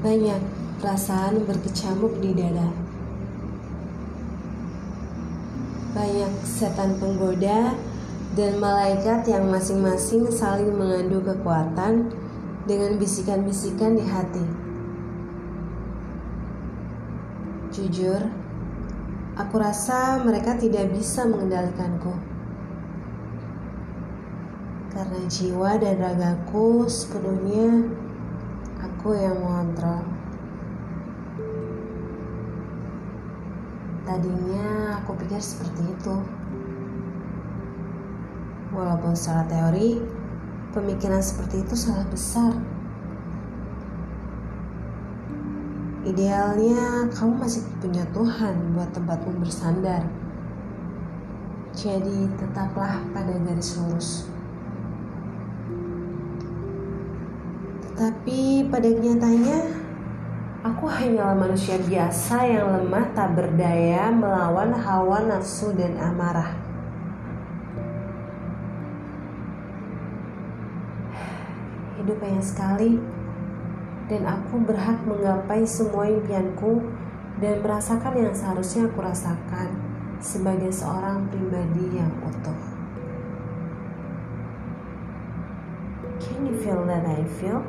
Banyak perasaan berkecamuk di dada. Banyak setan penggoda dan malaikat yang masing-masing saling mengandung kekuatan dengan bisikan-bisikan di hati. Jujur, aku rasa mereka tidak bisa mengendalikanku. Karena jiwa dan ragaku sepenuhnya aku yang mengontrol. Tadinya aku pikir seperti itu. Walaupun secara teori, pemikiran seperti itu salah besar. Idealnya kamu masih punya Tuhan buat tempatmu bersandar. Jadi tetaplah pada garis lurus. Tetapi pada kenyataannya, aku hanyalah manusia biasa yang lemah tak berdaya melawan hawa nafsu dan amarah. Hidup hanya sekali, dan aku berhak menggapai semua impianku dan merasakan yang seharusnya aku rasakan sebagai seorang pribadi yang utuh. Can you feel that I feel?